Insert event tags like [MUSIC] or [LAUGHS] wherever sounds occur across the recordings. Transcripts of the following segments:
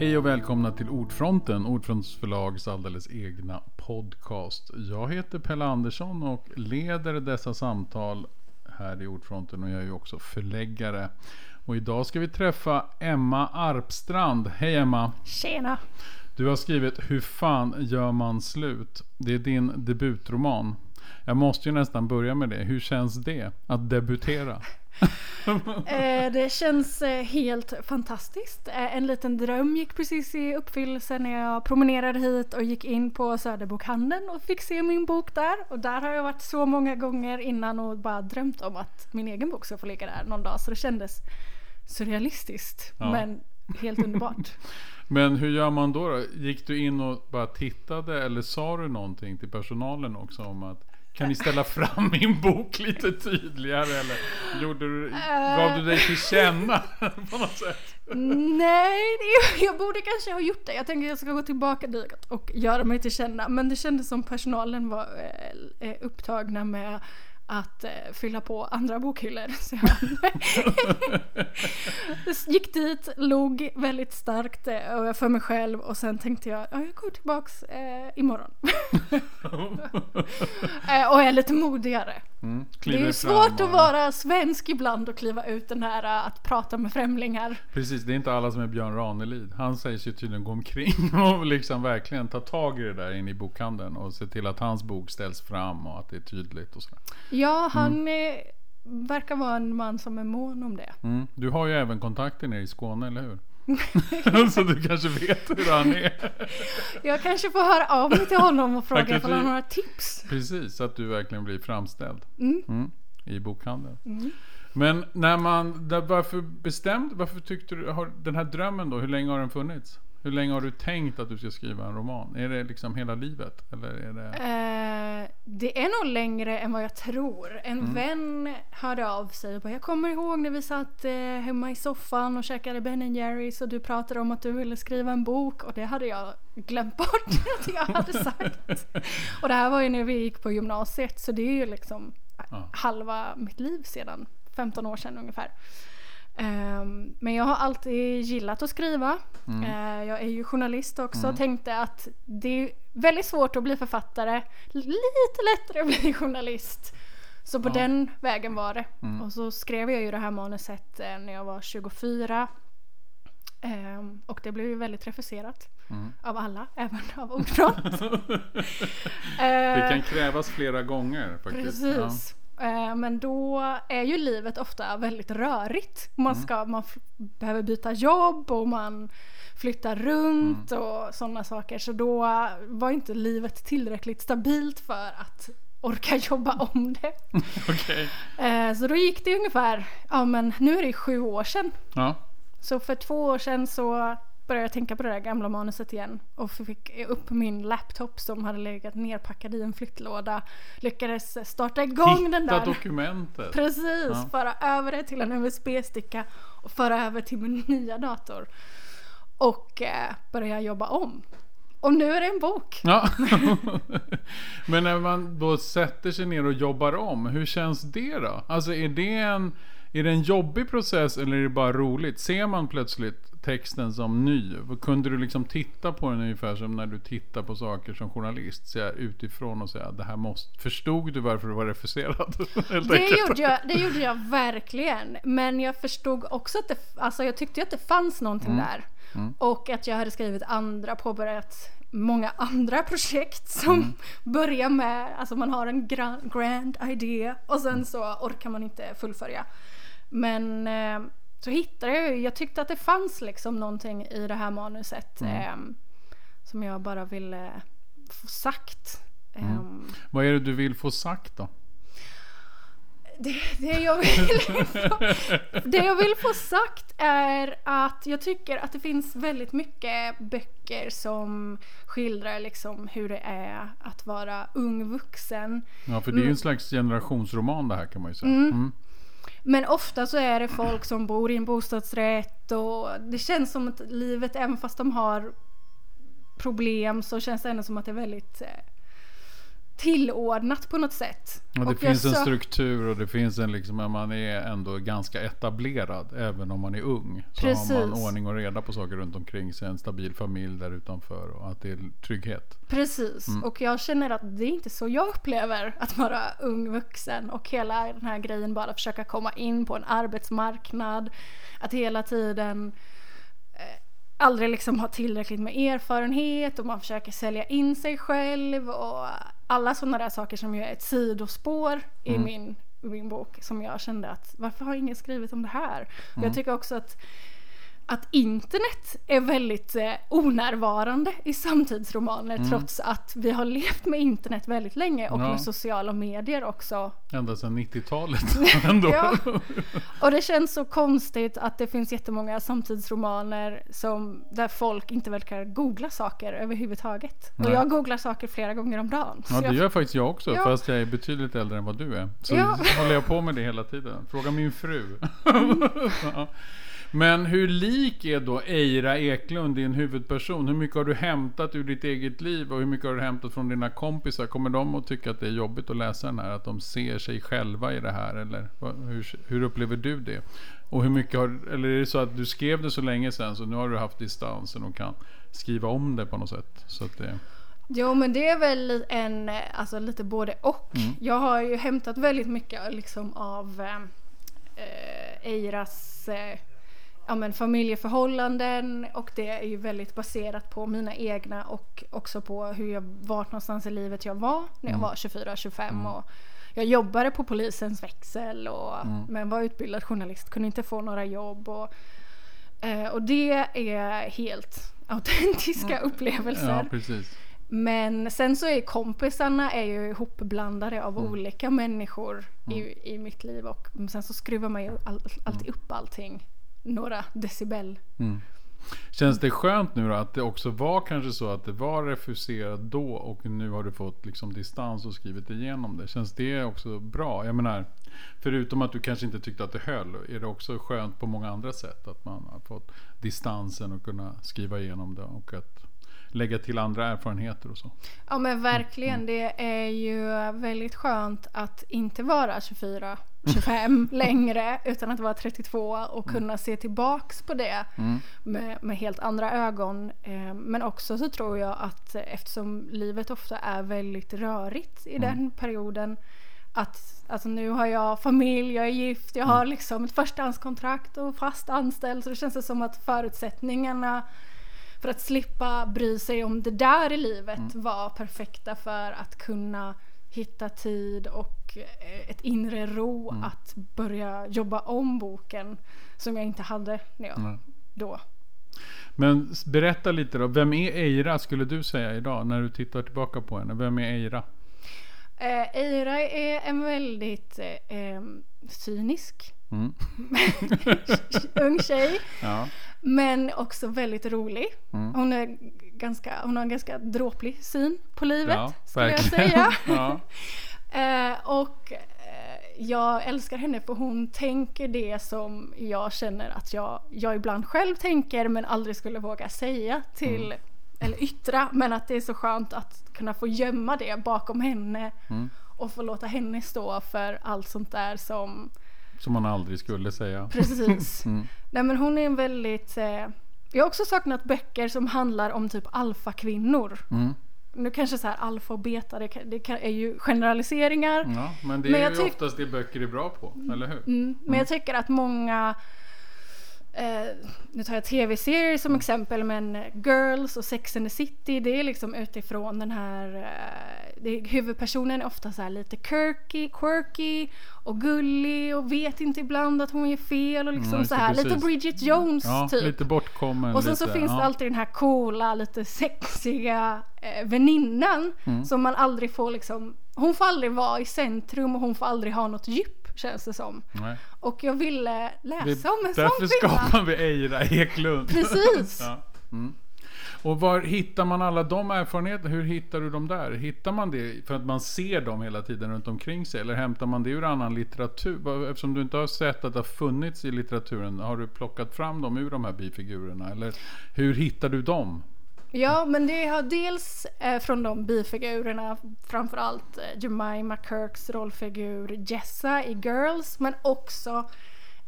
Hej och välkomna till Ordfronten, Ordfronts förlags alldeles egna podcast. Jag heter Pelle Andersson och leder dessa samtal här i Ordfronten och jag är ju också förläggare. Och idag ska vi träffa Emma Arpstrand. Hej Emma! Tjena! Du har skrivit Hur fan gör man slut? Det är din debutroman. Jag måste ju nästan börja med det. Hur känns det att debutera? [LAUGHS] [LAUGHS] Eh, det känns eh, helt fantastiskt. Eh, en liten dröm gick precis i uppfyllelse när jag promenerade hit och gick in på Söderbokhandeln och fick se min bok där. Och där har jag varit så många gånger innan och bara drömt om att min egen bok ska få ligga där någon dag. Så det kändes surrealistiskt ja. men helt underbart. [LAUGHS] Men hur gör man då, då? Gick du in och bara tittade eller sa du någonting till personalen också om att kan ni ställa fram min bok lite tydligare eller gjorde du, gav du dig till känna på något sätt? Nej, jag borde kanske ha gjort det. Jag tänker att jag ska gå tillbaka dit och göra mig till känna. Men det kändes som personalen var eh, eh, upptagna med att eh, fylla på andra bokhyllor. Så jag [LAUGHS] gick dit, log väldigt starkt eh, för mig själv och sen tänkte jag, ja, jag går tillbaks eh, imorgon. [LAUGHS] [LAUGHS] eh, och är lite modigare. Mm, det är svårt att vara svensk ibland och kliva ut den här eh, att prata med främlingar. Precis, det är inte alla som är Björn Ranelid. Han säger sig tydligen gå omkring [LAUGHS] och liksom verkligen ta tag i det där inne i bokhandeln och se till att hans bok ställs fram och att det är tydligt och sådär. Ja, han mm. är, verkar vara en man som är mån om det. Mm. Du har ju även kontakter nere i Skåne, eller hur? [LAUGHS] så du kanske vet hur han är. Jag kanske får höra av mig till honom och fråga ifall han har några tips. Precis, så att du verkligen blir framställd mm. Mm, i bokhandeln. Mm. Men när man, varför bestämde, varför tyckte du, har den här drömmen då, hur länge har den funnits? Hur länge har du tänkt att du ska skriva en roman? Är det liksom hela livet? Eller är det... Eh, det är nog längre än vad jag tror. En mm. vän hörde av sig och bara, jag kommer ihåg när vi satt eh, hemma i soffan och käkade Ben Jerrys och du pratade om att du ville skriva en bok och det hade jag glömt bort [LAUGHS] att jag hade sagt. [LAUGHS] och det här var ju när vi gick på gymnasiet så det är ju liksom ah. halva mitt liv sedan, 15 år sedan ungefär. Um, men jag har alltid gillat att skriva. Mm. Uh, jag är ju journalist också. Mm. Tänkte att det är väldigt svårt att bli författare. Lite lättare att [LAUGHS] bli journalist. Så på ja. den vägen var det. Mm. Och så skrev jag ju det här manuset uh, när jag var 24. Um, ehm, och det blev ju väldigt refuserat. Mm. Av alla, [LAUGHS] även av ordfront. [LAUGHS] det kan krävas flera gånger faktiskt. Precis. Eh, men då är ju livet ofta väldigt rörigt. Man, mm. ska, man behöver byta jobb och man flyttar runt mm. och sådana saker. Så då var inte livet tillräckligt stabilt för att orka [LAUGHS] jobba om det. [LAUGHS] okay. Eh, så då gick det ungefär, ja men nu är det sju år sedan. Ja. Så för två år sedan så började jag tänka på det där gamla manuset igen och fick upp min laptop som hade legat nerpackad i en flyttlåda. Lyckades starta igång Hitta den där. dokumentet. Precis, ja. föra över det till en USB-sticka och föra över till min nya dator. Och eh, börja jobba om. Och nu är det en bok. Ja. [LAUGHS] Men när man då sätter sig ner och jobbar om, hur känns det då? Alltså är det en, är det en jobbig process eller är det bara roligt? Ser man plötsligt texten som ny? Kunde du liksom titta på den ungefär som när du tittar på saker som journalist? Så här, utifrån och säga det här måste... Förstod du varför du var refuserad? [LAUGHS] det, gjorde jag, det gjorde jag verkligen. Men jag förstod också att det... Alltså jag tyckte att det fanns någonting mm. där. Mm. Och att jag hade skrivit andra, påbörjat många andra projekt som mm. [LAUGHS] börjar med, alltså man har en grand, grand idé och sen så orkar man inte fullfölja. Men eh, så hittade jag jag tyckte att det fanns liksom någonting i det här manuset mm. eh, som jag bara ville få sagt. Mm. Eh, Vad är det du vill få sagt då? Det, det, jag vill [LAUGHS] få, det jag vill få sagt är att jag tycker att det finns väldigt mycket böcker som skildrar liksom hur det är att vara ung vuxen. Ja, för det är ju en mm. slags generationsroman det här kan man ju säga. Mm. Men ofta så är det folk som bor i en bostadsrätt och det känns som att livet, även fast de har problem så känns det ändå som att det är väldigt eh, tillordnat på något sätt. Och det Och finns en sa- struktur och det finns en liksom, man är ändå ganska etablerad även om man är ung. Så har Precis. man ordning och reda på saker runt omkring sig, en stabil familj där utanför och att det är trygghet. Precis, Mm. och jag känner att det är inte så jag upplever att vara ung vuxen och hela den här grejen bara försöka komma in på en arbetsmarknad. Att hela tiden aldrig liksom ha tillräckligt med erfarenhet och man försöker sälja in sig själv och alla sådana där saker som ju är ett sidospår i Mm. min, min bok som jag kände att varför har ingen skrivit om det här? Mm. jag tycker också att att internet är väldigt eh, onärvarande i samtidsromaner Mm. trots att vi har levt med internet väldigt länge och Ja. med sociala medier också. Ända sedan 90-talet [LAUGHS] ändå. Ja. Och det känns så konstigt att det finns jättemånga samtidsromaner som, där folk inte verkar googla saker överhuvudtaget. Nej. Och jag googlar saker flera gånger om dagen. Ja det jag, gör faktiskt jag också Ja. fast jag är betydligt äldre än vad du är. Så Ja. håller jag på med det hela tiden. Fråga min fru. [LAUGHS] [LAUGHS] Mm. Ja. Men hur lik är då Eira Eklund, din huvudperson? Hur mycket har du hämtat ur ditt eget liv och hur mycket har du hämtat från dina kompisar? Kommer de att tycka att det är jobbigt att läsa den här? Att de ser sig själva i det här? Eller hur, hur upplever du det? Och hur mycket har, eller är det så att du skrev det så länge sedan så nu har du haft distansen och kan skriva om det på något sätt? Så att det, Jo men det är väl en, eh, alltså lite både och. Mm. Jag har ju hämtat väldigt mycket liksom av eh, eh, Eiras eh, ja, men familjeförhållanden och det är ju väldigt baserat på mina egna och också på hur jag vart någonstans i livet jag var när jag Mm. var 24-25 och jag jobbade på polisens växel och, Mm. men var utbildad journalist, kunde inte få några jobb och, eh, och det är helt [LAUGHS] autentiska upplevelser. ja. Men sen så är kompisarna är ju ihopblandade av Mm. olika människor i, i mitt liv och sen så skruvar man ju all, alltid upp allting några decibel. Mm. Känns det skönt nu då att det också var kanske så att det var refuserat då och nu har du fått liksom distans och skrivit igenom det. Känns det också bra? Jag menar, förutom att du kanske inte tyckte att det höll, är det också skönt på många andra sätt att man har fått distansen och kunna skriva igenom det och att lägga till andra erfarenheter och så. Ja men Mm. verkligen, det är ju väldigt skönt att inte vara 24, 25 [LAUGHS] längre utan att vara 32 och kunna se tillbaks på det Mm. med, med helt andra ögon. Eh, Men också så tror jag att eftersom livet ofta är väldigt rörigt i den perioden att alltså nu har jag familj, jag är gift, jag har liksom ett förstahandskontrakt och fast anställd så det känns det som att förutsättningarna för att slippa bry sig om det där i livet var perfekta för att kunna hitta tid och eh, ett inre ro att börja jobba om boken som jag inte hade när jag Mm. då. Men berätta lite då, vem är Eira skulle du säga idag när du tittar tillbaka på henne? Vem är Eira? Eh, Eira är en väldigt eh, cynisk Mm. [LAUGHS] ung tjej Ja. Men också väldigt rolig. Mm. Hon, är ganska, hon har en ganska dråplig syn på livet Ja, skulle jag verkligen. säga. [LAUGHS] ja. [LAUGHS] Eh, och eh, jag älskar henne för hon tänker det som jag känner att jag, jag ibland själv tänker men aldrig skulle våga säga till Mm. eller yttra. Men att det är så skönt att kunna få gömma det bakom henne Mm. och få låta henne stå för allt sånt där som Som man aldrig skulle säga. precis. Mm. Nej men hon är en väldigt eh, jag har också saknat böcker som handlar om typ alfakvinnor. Mm. Nu kanske så här alfa och beta, det, kan, det kan, är ju generaliseringar. Ja, men det Men är jag ju oftast det böcker är bra på, eller hur? Mm, men jag tycker att många eh, nu tar jag tv-serier som exempel men Girls och Sex and the City det är liksom utifrån den här eh, det, huvudpersonen är ofta så här lite quirky, quirky och gullig och vet inte ibland att hon gör fel och liksom Mm, så här lite. Bridget Jones Ja, typ. lite bortkommen. Och sen lite, så finns ja. det alltid den här coola, lite sexiga eh, väninnan Mm. som man aldrig får liksom Hon får aldrig vara i centrum och hon får aldrig ha något djup känns det som. Nej. Och jag ville läsa Vi, om en sån därför kvinna. skapar vi Eira Eklund. Precis. ja. mm. Och var hittar man alla de erfarenheterna? Hur hittar du dem där? Hittar man det för att man ser dem hela tiden runt omkring sig? Eller hämtar man det ur annan litteratur? Eftersom du inte har sett att det har funnits i litteraturen, har du plockat fram dem ur de här bifigurerna? Eller hur hittar du dem? Ja, men det har dels eh, från de bifigurerna, framförallt eh, Jemima Kirks rollfigur Jessa i Girls, men också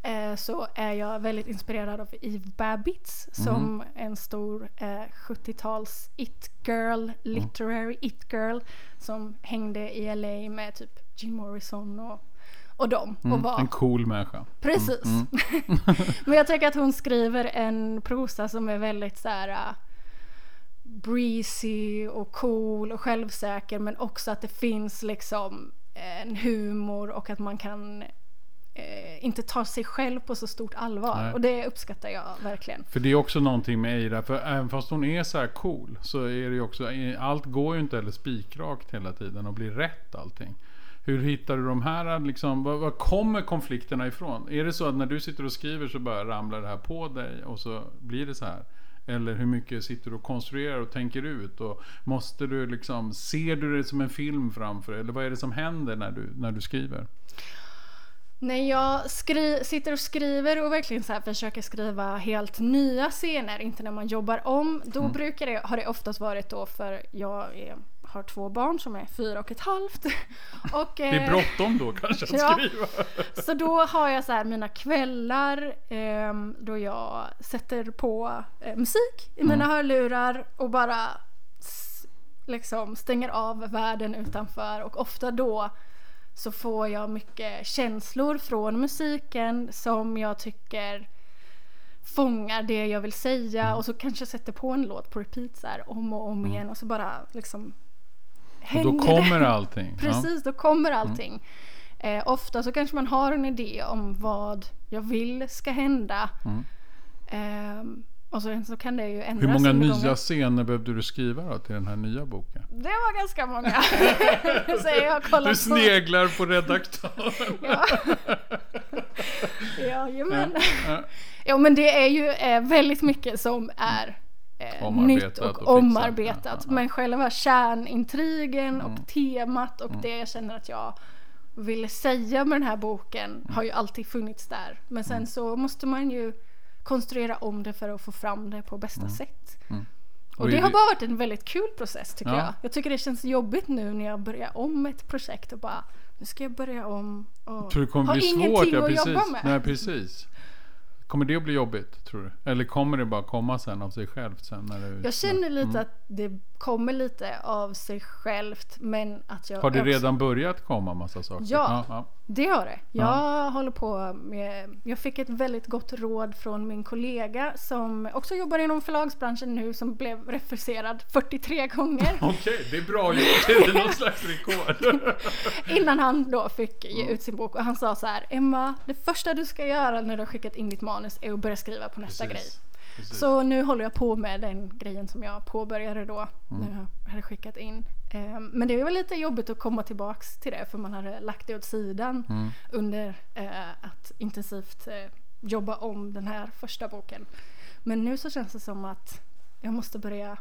eh, så är jag väldigt inspirerad av Eve Babbitts som en stor eh, 70-tals it-girl, literary it-girl som hängde i LA med typ Jim Morrison och, och dem. Och Mm, var en cool människa. Precis. [LAUGHS] Men jag tycker att hon skriver en prosa som är väldigt så här uh, breezy och cool och självsäker men också att det finns liksom en humor och att man kan eh, inte ta sig själv på så stort allvar. Nej. Och det uppskattar jag verkligen. För det är också någonting med Eira, för även fast hon är så här cool så är det ju också, allt går ju inte heller spikrakt hela tiden och blir rätt allting. Hur hittar du de här, liksom, var, var kommer konflikterna ifrån? Är det så att när du sitter och skriver så bara ramlar det här på dig och så blir det så här? Eller hur mycket sitter du och konstruerar och tänker ut? Och måste du liksom, ser du det som en film framför dig? Eller vad är det som händer när du, när du skriver? När jag skri- sitter och skriver och verkligen så försöker skriva helt nya scener, inte när man jobbar om, då Mm. brukar det, har det oftast varit då för jag är, har två barn som är fyra och ett halvt. [LAUGHS] Och, Det är eh, bråttom då [LAUGHS] kanske att ja. skriva. [LAUGHS] Så då har jag så här mina kvällar ehm, då jag sätter på eh, musik i mina hörlurar och bara liksom stänger av världen utanför och ofta då så får jag mycket känslor från musiken som jag tycker fångar det jag vill säga och så kanske jag sätter på en låt på repeat så här om och om igen och så bara liksom Och då hänger det. kommer allting. Ja. Precis, då kommer allting. Eh, ofta så kanske man har en idé om vad jag vill ska hända. Mm. Ehm, och sen så kan det ju ändras Hur många nya scener behövde du skriva då till den här nya boken? Det var ganska många. [LAUGHS] så jag kollat Du sneglar på redaktören. [LAUGHS] Ja. Jajamän. Ja. Ja men det är ju eh, väldigt mycket som är eh, Omarbetat nytt och och, omarbetat. Ja. Men själva kärnintrigen Mm. och temat och det jag känner att jag ville säga med den här boken Mm. har ju alltid funnits där. Men sen så måste man ju konstruera om det för att få fram det på bästa sätt. Mm. Och det har bara varit en väldigt kul process tycker Ja. jag. Jag tycker det känns jobbigt nu när jag börjar om ett projekt och bara nu ska jag börja om och Tror du det kommer har bli svårt? ingenting Ja, att jobba med. Nej, precis. Kommer det att bli jobbigt, tror du? Eller kommer det bara komma sen av sig självt sen? När du, Jag känner lite Mm. att det kommer lite av sig självt men att jag Har det också- redan börjat komma massa saker? Ja. ja. Det har det. Jag håller på med, jag fick ett väldigt gott råd från min kollega som också jobbar inom förlagsbranschen nu som blev refuserad 43 gånger [LAUGHS] Okej, det är bra gjort. Det är någon slags rekord. [LAUGHS] innan han då fick ge ut sin bok och han sa så här Emma, det första du ska göra när du har skickat in ditt manus är att börja skriva på nästa Precis. grej. Precis. Så nu håller jag på med den grejen som jag påbörjade då Mm. när jag hade skickat in. Ehm, Men det var lite jobbigt att komma tillbaks till det för man hade lagt det åt sidan Mm. under eh, att intensivt eh, jobba om den här första boken. Men nu så känns det som att jag måste börja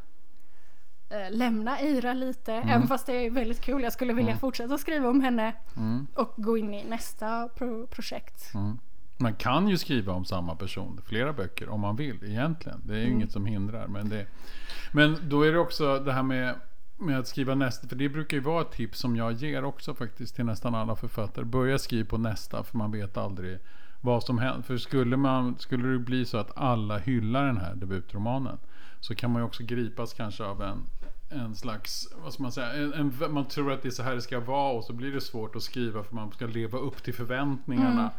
eh, lämna Ira lite, även fast det är väldigt kul. Jag skulle vilja fortsätta skriva om henne Mm. och gå in i nästa pro- projekt. Mm. Man kan ju skriva om samma person, flera böcker, om man vill egentligen. Det är ju Mm. inget som hindrar. Men, det, men då är det också det här med, med att skriva nästa. För det brukar ju vara ett tips som jag ger också faktiskt till nästan alla författare. Börja skriva på nästa, för man vet aldrig vad som händer. För skulle, man, skulle det bli så att alla hyllar den här debutromanen. Så kan man ju också gripas kanske av en en slags, vad ska man säga, en, en, man tror att det är så här det ska vara och så blir det svårt att skriva för man ska leva upp till förväntningarna.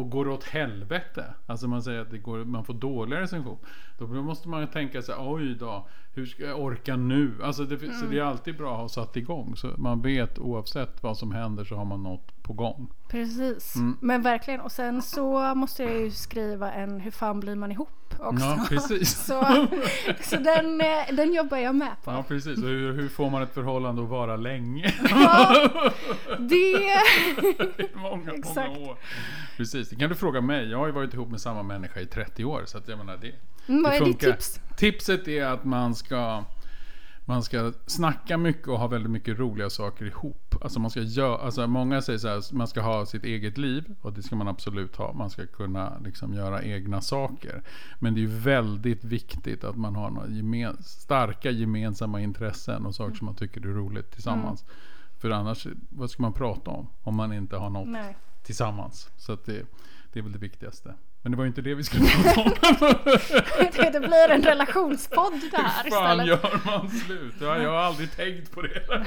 Och går åt helvete, alltså man säger att går, man får dåliga recension. Då måste man tänka sig, oj då, hur ska jag orka nu? Alltså det, Så det är alltid bra att ha satt igång. Så man vet oavsett vad som händer så har man något på gång. Precis, Mm. men verkligen. Och sen så måste jag ju skriva en Hur fan blir man ihop också. Ja, precis. [LAUGHS] Så, så den, eh, den jobbar jag med på. Ja, precis. Och hur, hur får man ett förhållande att vara länge? Ja, [LAUGHS] det... många, Exakt. många år. Precis, det kan du fråga mig. Jag har ju varit ihop med samma människa i 30 år. Så att jag menar det. Mm, Vad det är ditt tips? Tipset är att man ska man ska snacka mycket och ha väldigt mycket roliga saker ihop. Alltså man ska göra, alltså många säger så här, man ska ha sitt eget liv och det ska man absolut ha. Man ska kunna liksom göra egna saker. Men det är ju väldigt viktigt att man har några gemen, starka gemensamma intressen och saker som man tycker är roligt tillsammans. Mm. För annars, vad ska man prata om om man inte har något Nej. tillsammans? Så det, det är väl det viktigaste. Men det var ju inte det vi skulle [LAUGHS] prata om. det, blir en relationspodd [LAUGHS] det här Hur fan istället. gör man slut? Ja, jag har aldrig tänkt på det. [LAUGHS]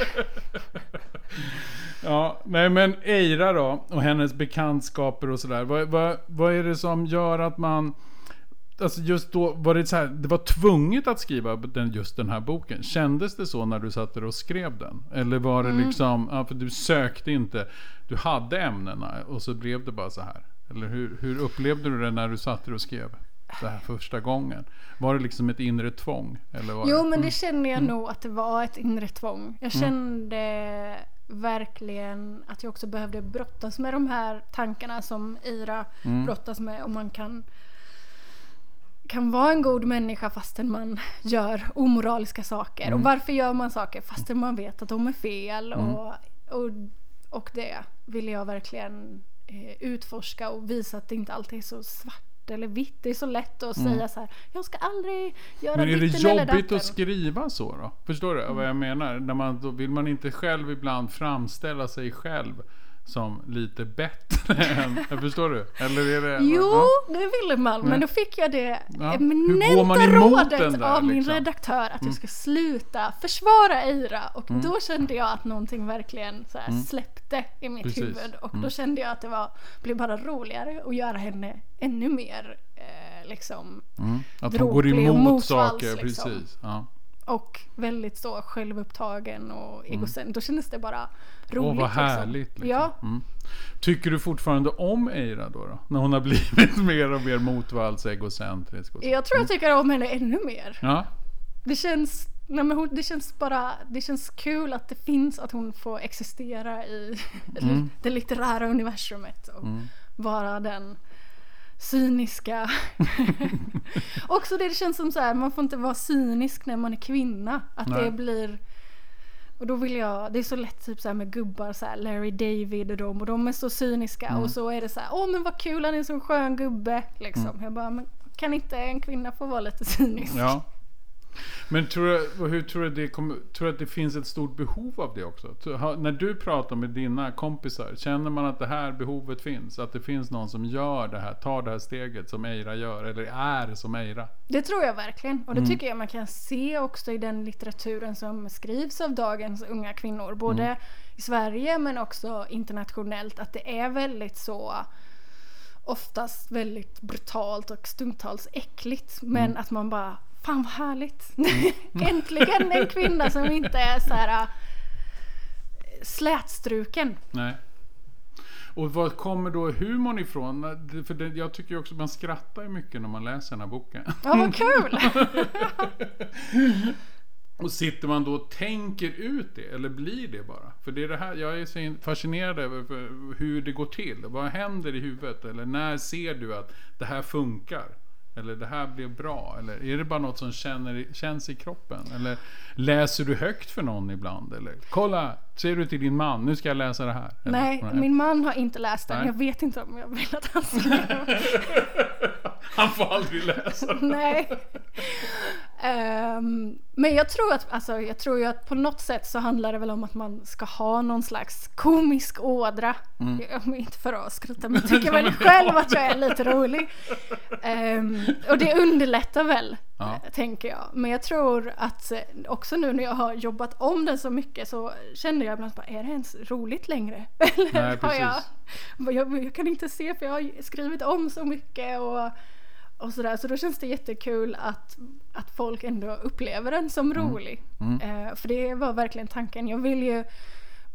ja, nej men Eira då och hennes bekantskaper och sådär. Vad, vad, vad är det som gör att man Alltså just då var det så här, det var tvunget att skriva den, just den här boken. Kändes det så när du satt där och skrev den? Eller var det liksom, ja, för du sökte inte, du hade ämnena och så blev det bara så här. Eller hur, hur upplevde du det när du satt och skrev det här första gången? Var det liksom ett inre tvång? Eller var Jo det, men det känner jag nog att det var ett inre tvång. Mm. Jag kände verkligen att jag också behövde brottas med de här tankarna som Ira Mm. brottas med. Om man kan, kan vara en god människa fastän man gör omoraliska saker. Mm. Och varför gör man saker fastän man vet att de är fel. Mm. Och, och, och det ville jag verkligen utforska och visa att det inte alltid är så svart eller vitt. Det är så lätt att säga så här. Jag ska aldrig göra Mm. Men är det jobbigt datten." att skriva så då? Förstår du vad jag menar? När man, då vill man inte själv ibland framställa sig själv som lite bättre [LAUGHS] än... Förstår du? Eller är det... Jo, ja. det ville man. Men då fick jag det Ja. Eminenta rådet där, av min liksom? redaktör att jag ska sluta försvara Eira. Och Mm. då kände jag att någonting verkligen så här släppte i mitt Precis. Mm. huvud. Och då kände jag att det var, blev bara roligare att göra henne ännu mer eh, liksom. Mm. Att hon går emot saker, liksom. precis. Ja. Och väldigt så självupptagen och egocent. Då kändes det bara roligt. Mm. Åh, vad liksom. härligt. Liksom. Ja, Mm. Tycker du fortfarande om Eira då, då? När hon har [LAUGHS] blivit mer och mer motvalls, egocentrisk och så? jag tror jag tycker om henne ännu mer. Ja, Det känns, nej men hon, det känns bara, det känns kul att det finns, att hon får existera i Mm. [LAUGHS] det litterära universumet och vara den cyniska. [LAUGHS] Också det, det känns som så här, man får inte vara cynisk när man är kvinna. Att Nej. det blir och då vill jag, det är så lätt typ så här med gubbar så här, Larry David och dem och de är så cyniska Mm. och så är det så här, åh men vad kul han är en så skön gubbe liksom. Mm. Jag bara, men kan inte en kvinna få vara lite cynisk? ja. Men tror du, hur tror du det kommer, tror du att det finns ett stort behov av det också? När du pratar med dina kompisar, känner man att det här behovet finns? Att det finns någon som gör det här, tar det här steget som Eira gör, eller är som Eira? Det tror jag verkligen. Och det Mm. tycker jag man kan se också i den litteraturen som skrivs av dagens unga kvinnor. Både Mm. i Sverige men också internationellt. Att det är väldigt så oftast väldigt brutalt och stundtals äckligt. Men Mm. att man bara, fan vad härligt. [LAUGHS] Äntligen en kvinna som inte är så här äh, slätstruken. Nej. Och var kommer då humorn ifrån? För det, jag tycker också man skrattar mycket när man läser den här boken. Ja vad kul! [LAUGHS] Och sitter man då och tänker ut det, eller blir det bara? För det är det här, jag är så in- fascinerad över hur det går till. Vad händer i huvudet? Eller när ser du att det här funkar? Eller det här blev bra? Eller är det bara något som känner, känns i kroppen? Eller läser du högt för någon ibland? Eller kolla, säger du till din man, nu ska jag läsa det här? Eller, Nej, min man har inte läst den. Nej. Jag vet inte om jag vill att han ska [LAUGHS] Han får aldrig läsa den. Nej. Ehm, men jag tror att, alltså, jag tror ju att på något sätt så handlar det väl om att man ska ha någon slags komisk ådra. Mm. Jag, inte för att skratta men jag tycker väl [LAUGHS] själv att jag är lite rolig. Ehm, och det underlättar väl, Ja. tänker jag. Men jag tror att eh, också nu när jag har jobbat om den så mycket så känner jag ibland bara, är det ens roligt längre? [LAUGHS] Eller Nej, har jag, jag, jag kan inte se för jag har skrivit om så mycket och och sådär. Så då känns det jättekul att, att folk ändå upplever den som rolig. Eh, för det var verkligen tanken. Jag vill ju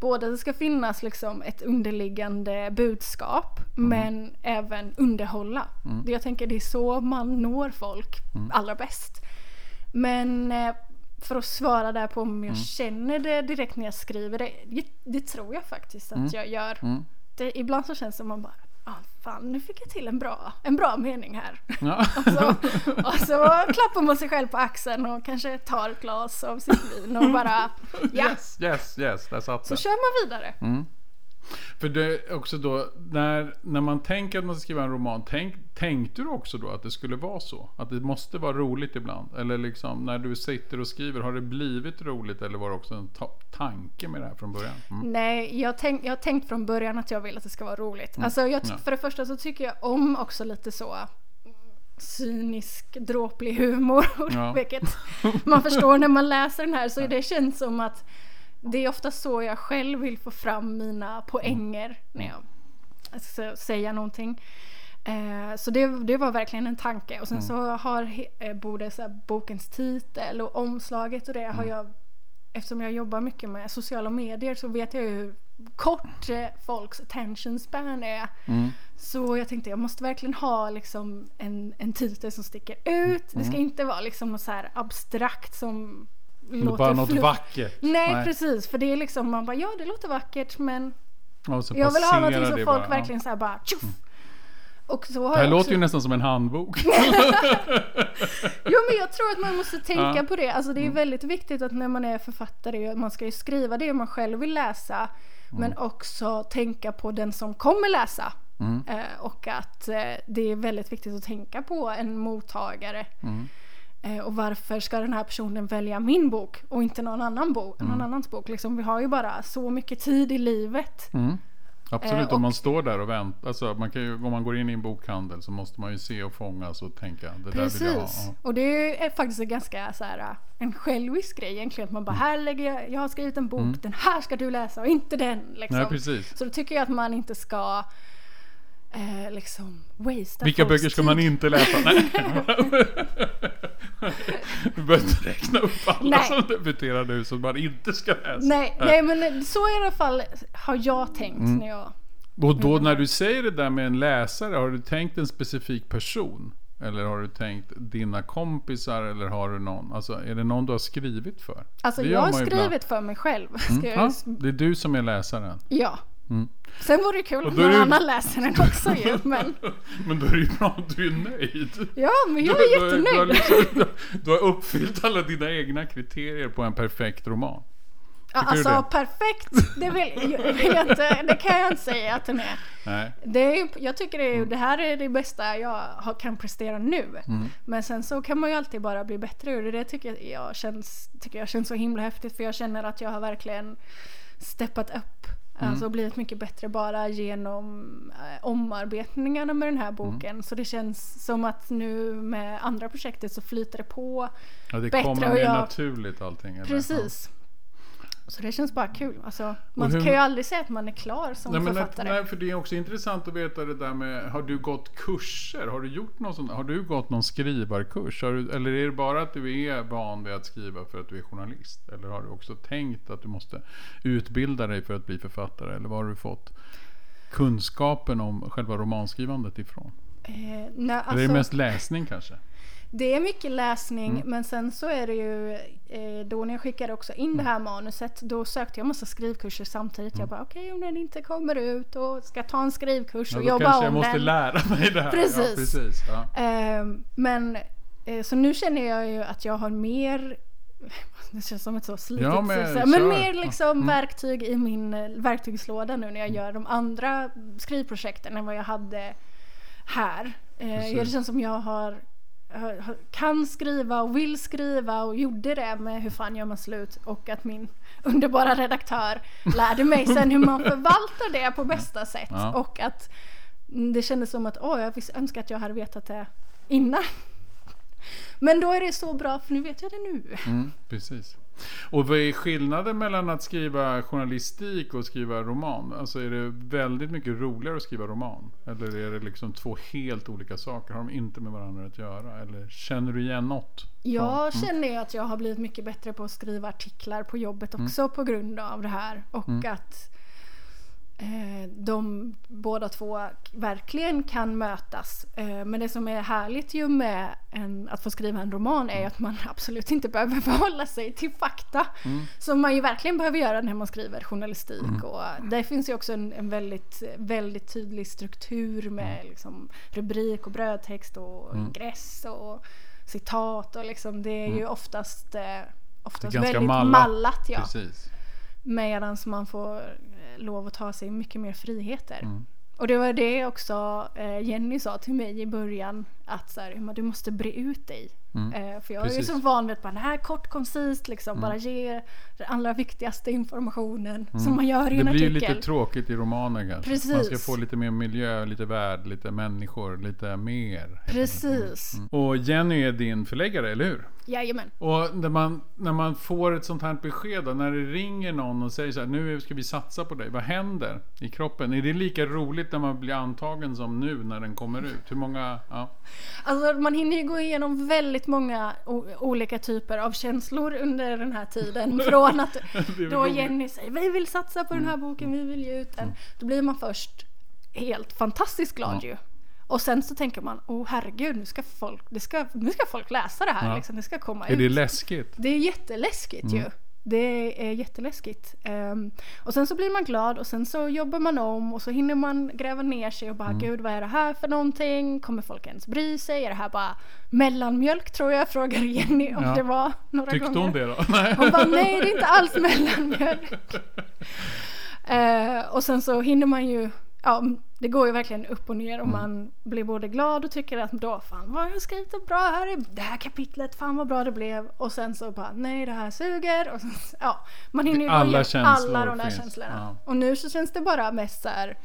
både att det ska finnas liksom ett underliggande budskap men även underhålla. Det Jag tänker det är så man når folk allra bäst. Men eh, för att svara där på om jag känner det direkt när jag skriver det. Det, det tror jag faktiskt att jag gör. Det, ibland så känns det som man bara, fan nu fick jag till en bra, en bra mening här. Ja. [LAUGHS] Och så, och så klappar man sig själv på axeln och kanske tar ett glas av sitt vin och bara [LAUGHS] ja, Yes, yes, yes, där satt så kör man vidare. Mm. För det är också då, när, när man tänker att man ska skriva en roman, tänk, tänkte du också då att det skulle vara så? Att det måste vara roligt ibland? Eller liksom när du sitter och skriver, har det blivit roligt eller var det också en ta- tanke med det här från början? Mm. Nej, jag, tänk, jag har tänkt från början att jag vill att det ska vara roligt. Alltså jag. För det första så tycker jag om också lite så mm, cynisk, dråplig humor. Ja. [LAUGHS] Vilket [LAUGHS] man förstår när man läser den här. Så det känns som att det är ofta så jag själv vill få fram mina poänger när jag ska säga någonting. Eh, så det, det var verkligen en tanke. Och sen så har eh, både så här, bokens titel och omslaget och det har jag Eftersom jag jobbar mycket med sociala medier så vet jag ju hur kort eh, folks attention span är. Mm. Så jag tänkte jag måste verkligen ha liksom en, en titel som sticker ut. Det ska inte vara liksom något så här abstrakt som Det är bara något vackert. Nej, precis, för det är liksom man bara ja det låter vackert men jag vill ha någonting som folk bara, verkligen så här bara tjoff! Och så har Det här låter också, ju nästan som en handbok. [LAUGHS] [LAUGHS] Jo men jag tror att man måste tänka Ja. Mm. på det. Alltså det är väldigt viktigt att när man är författare, man ska ju skriva det man själv vill läsa. Men Mm. också tänka på den som kommer läsa. Mm. Eh, och att eh, det är väldigt viktigt att tänka på en mottagare. Mm. Eh, och varför ska den här personen välja min bok och inte någon annan bok, Mm. någon annans bok? Liksom, vi har ju bara så mycket tid i livet. Mm. Absolut, Eh, om man står där och väntar. Alltså, man kan ju, om man går in i en bokhandel så måste man ju se och fångas och tänka det där vill jag ha. Precis. Ja. Och det är faktiskt en ganska så här, en självisk grej egentligen. Att man bara, Mm. här lägger jag, jag har skrivit en bok, den här ska du läsa och inte den. Liksom. Nej, precis. Så då tycker jag att man inte ska eh, liksom wastea Vilka böcker ska tid. man inte läsa? [LAUGHS] [LAUGHS] Du behöver inte räkna upp alla Nej. som debuterar nu som man inte ska läsa. Nej, nej, men så i alla fall har jag tänkt Mm. när jag... Och då när du säger det där med en läsare, har du tänkt en specifik person? Eller har du tänkt dina kompisar eller har du någon? Alltså är det någon du har skrivit för? Alltså jag har ju ibland. skrivit för mig själv. Ska Mm. jag, Ja, det är du som är läsaren. ja. Mm. Sen vore det kul Och om någon det- annan läser den också ju. [LAUGHS] Men, Men då är det ju bra att du är nöjd. ja, men jag Du- är du- Du, har jättenöjd. liksom, du, du har uppfyllt alla dina egna kriterier på en perfekt roman. Ja, du alltså perfekt, det, vill, jag- inte, det kan jag inte säga att den är. Nej. Det är, ju- jag tycker det, är, det här är det bästa jag har, kan prestera nu. Mm. Men sen så kan man ju alltid bara bli bättre det. Det tycker jag, jag, känns, tycker jag känns så himla häftigt för jag känner att jag har verkligen steppat upp. Mm. Alltså blivit mycket bättre bara genom eh, omarbetningarna med den här boken. Mm. Så det känns som att nu med andra projektet så flyter det på. Ja, det Bättre kommer mer jag- naturligt allting. Eller? Precis. Så det känns bara kul. Alltså, man hur- kan ju aldrig säga att man är klar som Nej, författare. nej, för det är också intressant att veta det där med, har du gått kurser? Har du gjort någon sån, har du gått någon skrivarkurs? Du, eller är det bara att du är van vid att skriva för att du är journalist? Eller har du också tänkt att du måste utbilda dig för att bli författare? Eller var har du fått kunskapen om själva romanskrivandet ifrån? Eh, nej, eller är alltså, det mest läsning kanske? Det är mycket läsning Mm. men sen så är det ju eh, då när jag skickade också in det här manuset då sökte jag massa skrivkurser samtidigt. Jag bara okej om den inte kommer ut och ska ta en skrivkurs Mm. Ja, och jobba kanske om jag måste den. lära mig det här. Ja, Precis. precis ja. Eh, men eh, så nu känner jag ju att jag har mer [LAUGHS] det känns som ett så slitigt Ja, men men kör. mer liksom Mm. verktyg i min eh, verktygslåda nu när jag gör de andra skrivprojekten än vad jag hade här. Eh, Precis. det känns som jag har- kan skriva och vill skriva och gjorde det med Hur fan gör man slut och att min underbara redaktör lärde mig sen hur man förvaltar det på bästa sätt Ja. och att det kändes som att åh, jag visst önskar att jag hade vetat det innan. Men då är det så bra för nu vet jag det nu. Mm, precis. Och vad är skillnaden mellan att skriva journalistik och skriva roman? Alltså är det väldigt mycket roligare att skriva roman? Eller är det liksom två helt olika saker? Har de inte med varandra att göra? Eller känner du igen något? Jag känner ju att jag har blivit mycket bättre på att skriva artiklar på jobbet också på grund av det här. Och att eh, de båda två verkligen kan mötas. Eh, Men det som är härligt ju med en, att få skriva en roman är att man [LAUGHS] absolut inte behöver förhålla sig till fakta. Som man ju verkligen behöver göra när man skriver journalistik. Och där finns ju också en, en väldigt, väldigt tydlig struktur med liksom rubrik och brödtext och ingress och citat och liksom det är ju oftast, eh, oftast väldigt mallat. mallat. ja. Medan man får eh, lov att ta sig mycket mer friheter. Mm. Och det var det också eh, Jenny sa till mig i början. Att så här, "Emma, du måste bre ut dig. Eh, för jag är ju Mm. Precis. Mm. så van vid att bara, det här är kort, koncist, liksom, bara ge den allra viktigaste informationen som man gör i Det en blir ju artikel. lite tråkigt i romanen kanske. Precis. Man ska få lite mer miljö, lite värld, lite människor, lite mer. Precis. Och Jenny är din förläggare, eller hur? Jajamän. Och när man, när man får ett sånt här besked, då, när det ringer någon och säger så här, nu ska vi satsa på dig. Vad händer i kroppen? Är det lika roligt när man blir antagen som nu när den kommer ut? Hur många, ja. Alltså man hinner ju gå igenom väldigt många olika typer av känslor under den här tiden. [LAUGHS] Från att är då. Jenny säger vi vill satsa på den här boken, vi vill ge ut den. Då blir man först helt fantastiskt glad ju. Och sen så tänker man, åh herregud, nu ska folk, det ska, nu ska folk läsa det här. Ja. Liksom, det ska komma Är ut. det läskigt? Det är jätteläskigt ju. Det är jätteläskigt. Ehm, och sen så blir man glad och sen så jobbar man om och så hinner man gräva ner sig och bara gud vad är det här för någonting? Kommer folk ens bry sig? Är det här bara mellanmjölk tror jag? Frågar Jenny om Ja. det var några Tyckte gånger. hon det då? [LAUGHS] Nej. Hon bara nej det är inte alls mellanmjölk. [LAUGHS] Eh, och sen så hinner man ju, ja det går ju verkligen upp och ner och Mm. man blir både glad och tycker att då fan vad har jag skrivit det bra här i det här kapitlet, fan vad bra det blev. Och sen så bara nej det här suger. Och sen, ja, man hinner ju Alla alla de där finns, känslorna. ja. Och nu så känns det bara mest så här.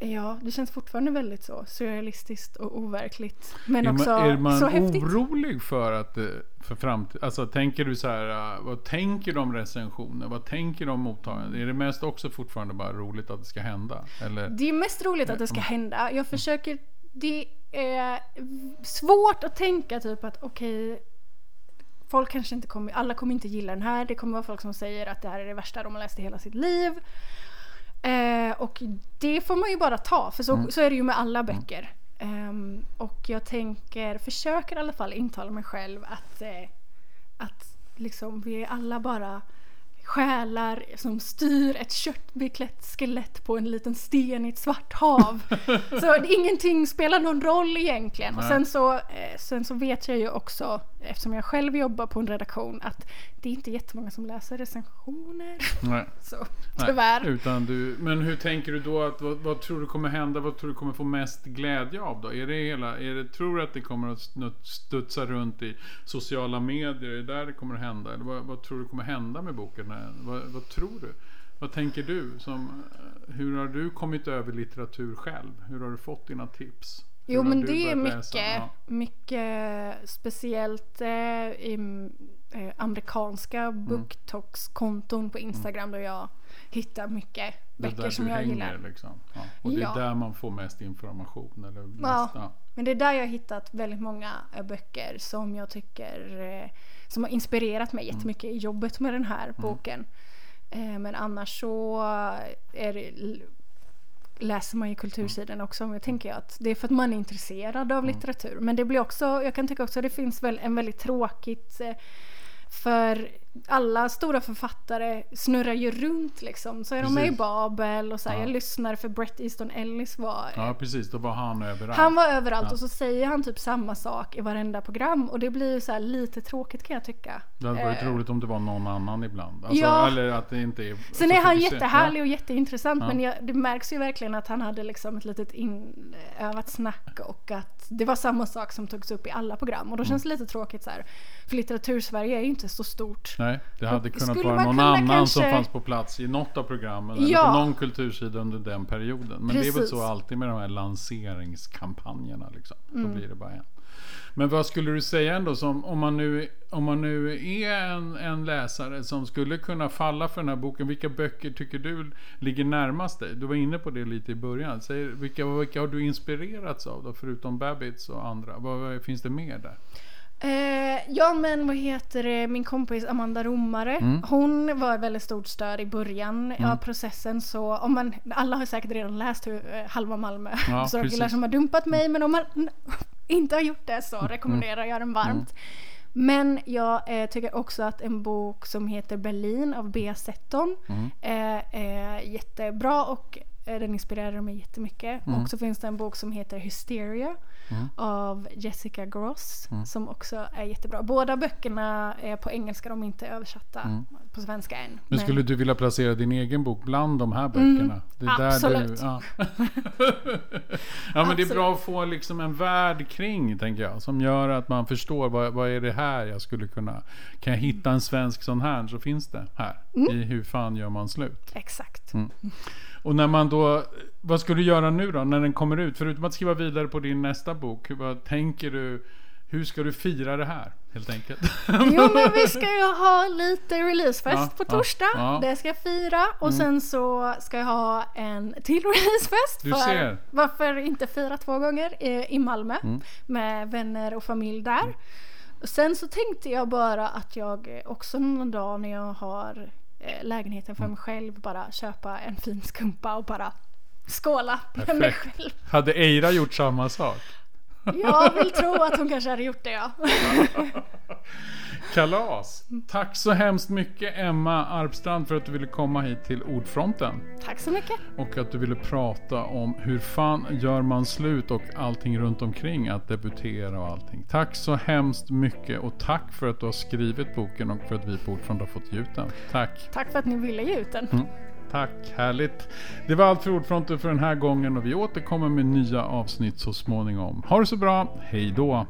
Ja, det känns fortfarande väldigt så surrealistiskt och overkligt. Men Är också man, är man så häftigt. orolig för att det- för framtiden? Alltså tänker du så här, äh, vad tänker om recensioner? Vad tänker du om mottagandet? Är det mest också fortfarande bara roligt att det ska hända? Eller? Det är mest roligt att det ska hända. Jag försöker... Det är svårt att tänka typ att okej... folk kanske inte kommer... Alla kommer inte gilla den här. Det kommer vara folk som säger att det här är det värsta de har läst i hela sitt liv. Eh, och det får man ju bara ta. För så, så är det ju med alla böcker. Ehm, och jag tänker, försöker i alla fall intala mig själv att, eh, att liksom vi är alla bara själar som styr ett köttbeklätt skelett på en liten sten i ett svart hav. [LAUGHS] så ingenting spelar någon roll egentligen. Och Nej. sen så, eh, sen så vet jag ju också, eftersom jag själv jobbar på en redaktion, att det är inte jättemånga som läser recensioner. Nej. [LAUGHS] Så Nej, tyvärr. Utan du, men hur tänker du då att vad, vad tror du kommer hända? Vad tror du kommer få mest glädje av då? Är det hela, är det, tror du att det kommer att studsa runt i sociala medier? Är det där det kommer att hända? Eller vad, vad tror du kommer hända med boken? När- Vad, vad tror du? Vad tänker du? Som, eh, hur har du kommit över litteratur själv? Hur har du fått dina tips? Hur Jo men det är mycket? Ja. mycket speciellt eh, i mm, eh, amerikanska Mm. BookToks-konton på Instagram där jag hittar mycket är böcker som jag hänger gillar. liksom. Ja. Och det är Ja. där man får mest information. Eller mest, Ja. ja. Men det är där jag har hittat väldigt många eh, böcker som jag tycker eh, som har inspirerat mig jättemycket i jobbet med den här boken. Eh, men annars så är det, läser man ju kultursidan också. Men jag tänker att det är för att man är intresserad av litteratur. Men det blir också, jag kan tycka också att det finns väl en väldigt tråkigt eh, för alla stora författare snurrar ju runt liksom. Så är de med i Precis. Babel och så här, Ja. jag lyssnade för Bret Easton Ellis var ja, precis. Då var han överallt. han var överallt Ja. och så säger han typ samma sak i varenda program och det blir ju så lite tråkigt kan jag tycka. Det hade varit Eh, roligt om det var någon annan ibland. Alltså, Ja. Eller att det inte är... Sen är han jättehärlig och jätteintressant men jag, det märks ju verkligen att han hade liksom ett litet inövat snack och att det var samma sak som togs upp i alla program och då känns det lite tråkigt så här. För litteratursverige är ju inte så stort. Nej, det hade kunnat Skulle vara någon kunna annan som kanske- fanns på plats i något av programmen. Eller Ja. på någon kultursida under den perioden. Men det är väl Precis. så alltid med de här lanseringskampanjerna. Liksom. Då Mm. blir det bara en. Men vad skulle du säga ändå som om man nu, om man nu är en, en läsare som skulle kunna falla för den här boken. Vilka böcker tycker du ligger närmast dig? Du var inne på det lite i början. Säg, vilka, vilka har du inspirerats av då? Förutom Babbitts och andra. Vad, vad finns det mer där? Eh, ja men vad heter det, min kompis Amanda Romare, Mm. hon var ett väldigt stort stöd i början av processen så om man, alla har säkert redan läst hur eh, Halva Malmö Ja, [LAUGHS] så killar precis. som har dumpat mig men om man [LAUGHS] inte har gjort det så rekommenderar jag den varmt. Men jag eh, tycker också att en bok som heter Berlin av Bea Setton Mm. eh, är jättebra och den inspirerade mig jättemycket. Mm. Och så finns det en bok som heter Hysteria av Jessica Gross Mm. som också är jättebra. Båda böckerna är på engelska, de är inte översatta på svenska än. Mm. Men skulle du vilja placera din egen bok bland de här böckerna? det är där Mm. absolut. Du, ja. [LAUGHS] ja men det är bra att få liksom en värld kring, tänker jag. Som gör att man förstår vad, vad är det här jag skulle kunna... Kan jag hitta en svensk sån här så finns det här. Mm. I Hur fan gör man slut? Exakt. Mm. Och när man då... Vad ska du göra nu då när den kommer ut? Förutom att skriva vidare på din nästa bok. Vad tänker du? Hur ska du fira det här? Helt enkelt. [LAUGHS] Jo men vi ska ju ha lite releasefest Ja, på ja, torsdag. ja. Mm. Det ska jag fira och sen så ska jag ha en till [LAUGHS] releasefest. Du för ser. Varför inte fira två gånger i, i Malmö Mm. med vänner och familj där. Och sen så tänkte jag bara att jag också någon dag när jag har lägenheten Mm. för mig själv bara köpa en fin skumpa och bara skåla med mig Perfekt. själv. Hade Eira gjort samma sak? Jag vill tro att hon kanske hade gjort det ja. [LAUGHS] Kalas! Tack så hemskt mycket Emma Arpstrand för att du ville komma hit till Ordfronten. Tack så mycket. Och att du ville prata om hur fan gör man slut och allting runt omkring att debutera och allting. Tack så hemskt mycket och tack för att du har skrivit boken och för att vi på Ordfront har fått ge ut den. Tack! Tack för att ni ville ge ut den. Mm. Tack, härligt. Det var allt för Ordfronten för den här gången och vi återkommer med nya avsnitt så småningom. Ha det så bra, hej då!